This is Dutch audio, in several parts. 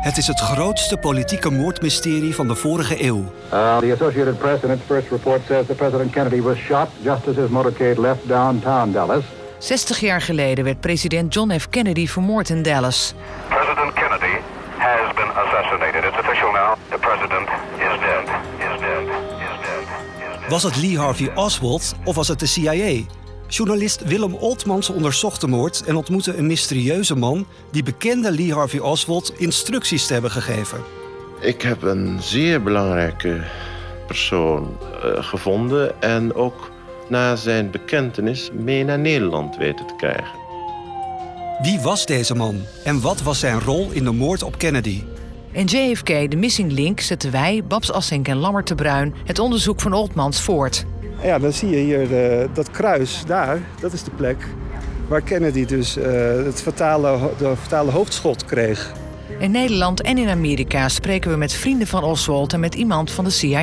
Het is het grootste politieke moordmysterie van de vorige eeuw. Uh, the Associated Press in its first report says that President Kennedy was shot just as his motorcade left downtown Dallas. 60 jaar geleden werd president John F. Kennedy vermoord in Dallas. President Kennedy has been assassinated. It's official now. The president is dead. Is dead. Is dead. Is dead. Was het Lee Harvey Oswald of was het de CIA? Journalist Willem Oltmans onderzocht de moord en ontmoette een mysterieuze man die bekende Lee Harvey Oswald instructies te hebben gegeven. Ik heb een zeer belangrijke persoon eh, gevonden en ook na zijn bekentenis mee naar Nederland weten te krijgen. Wie was deze man en wat was zijn rol in de moord op Kennedy? In JFK, de Missing Link, zetten wij, Babs Assink en Lammert de Bruin... het onderzoek van Oltmans voort. Ja, dan zie je hier eh, dat kruis daar. Dat is de plek waar Kennedy dus eh, het fatale, de fatale hoofdschot kreeg. In Nederland en in Amerika spreken we met vrienden van Oswald en met iemand van de CIA.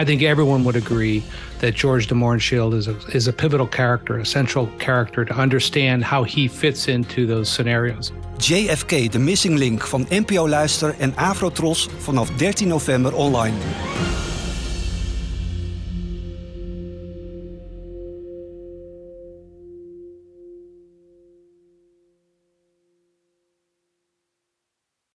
I think everyone would agree that George de Mohrenschildt is a, is a pivotal character, a central character to understand how he fits into those scenarios. JFK, de Missing Link van NPO Luister en Afrotros vanaf 13 november online.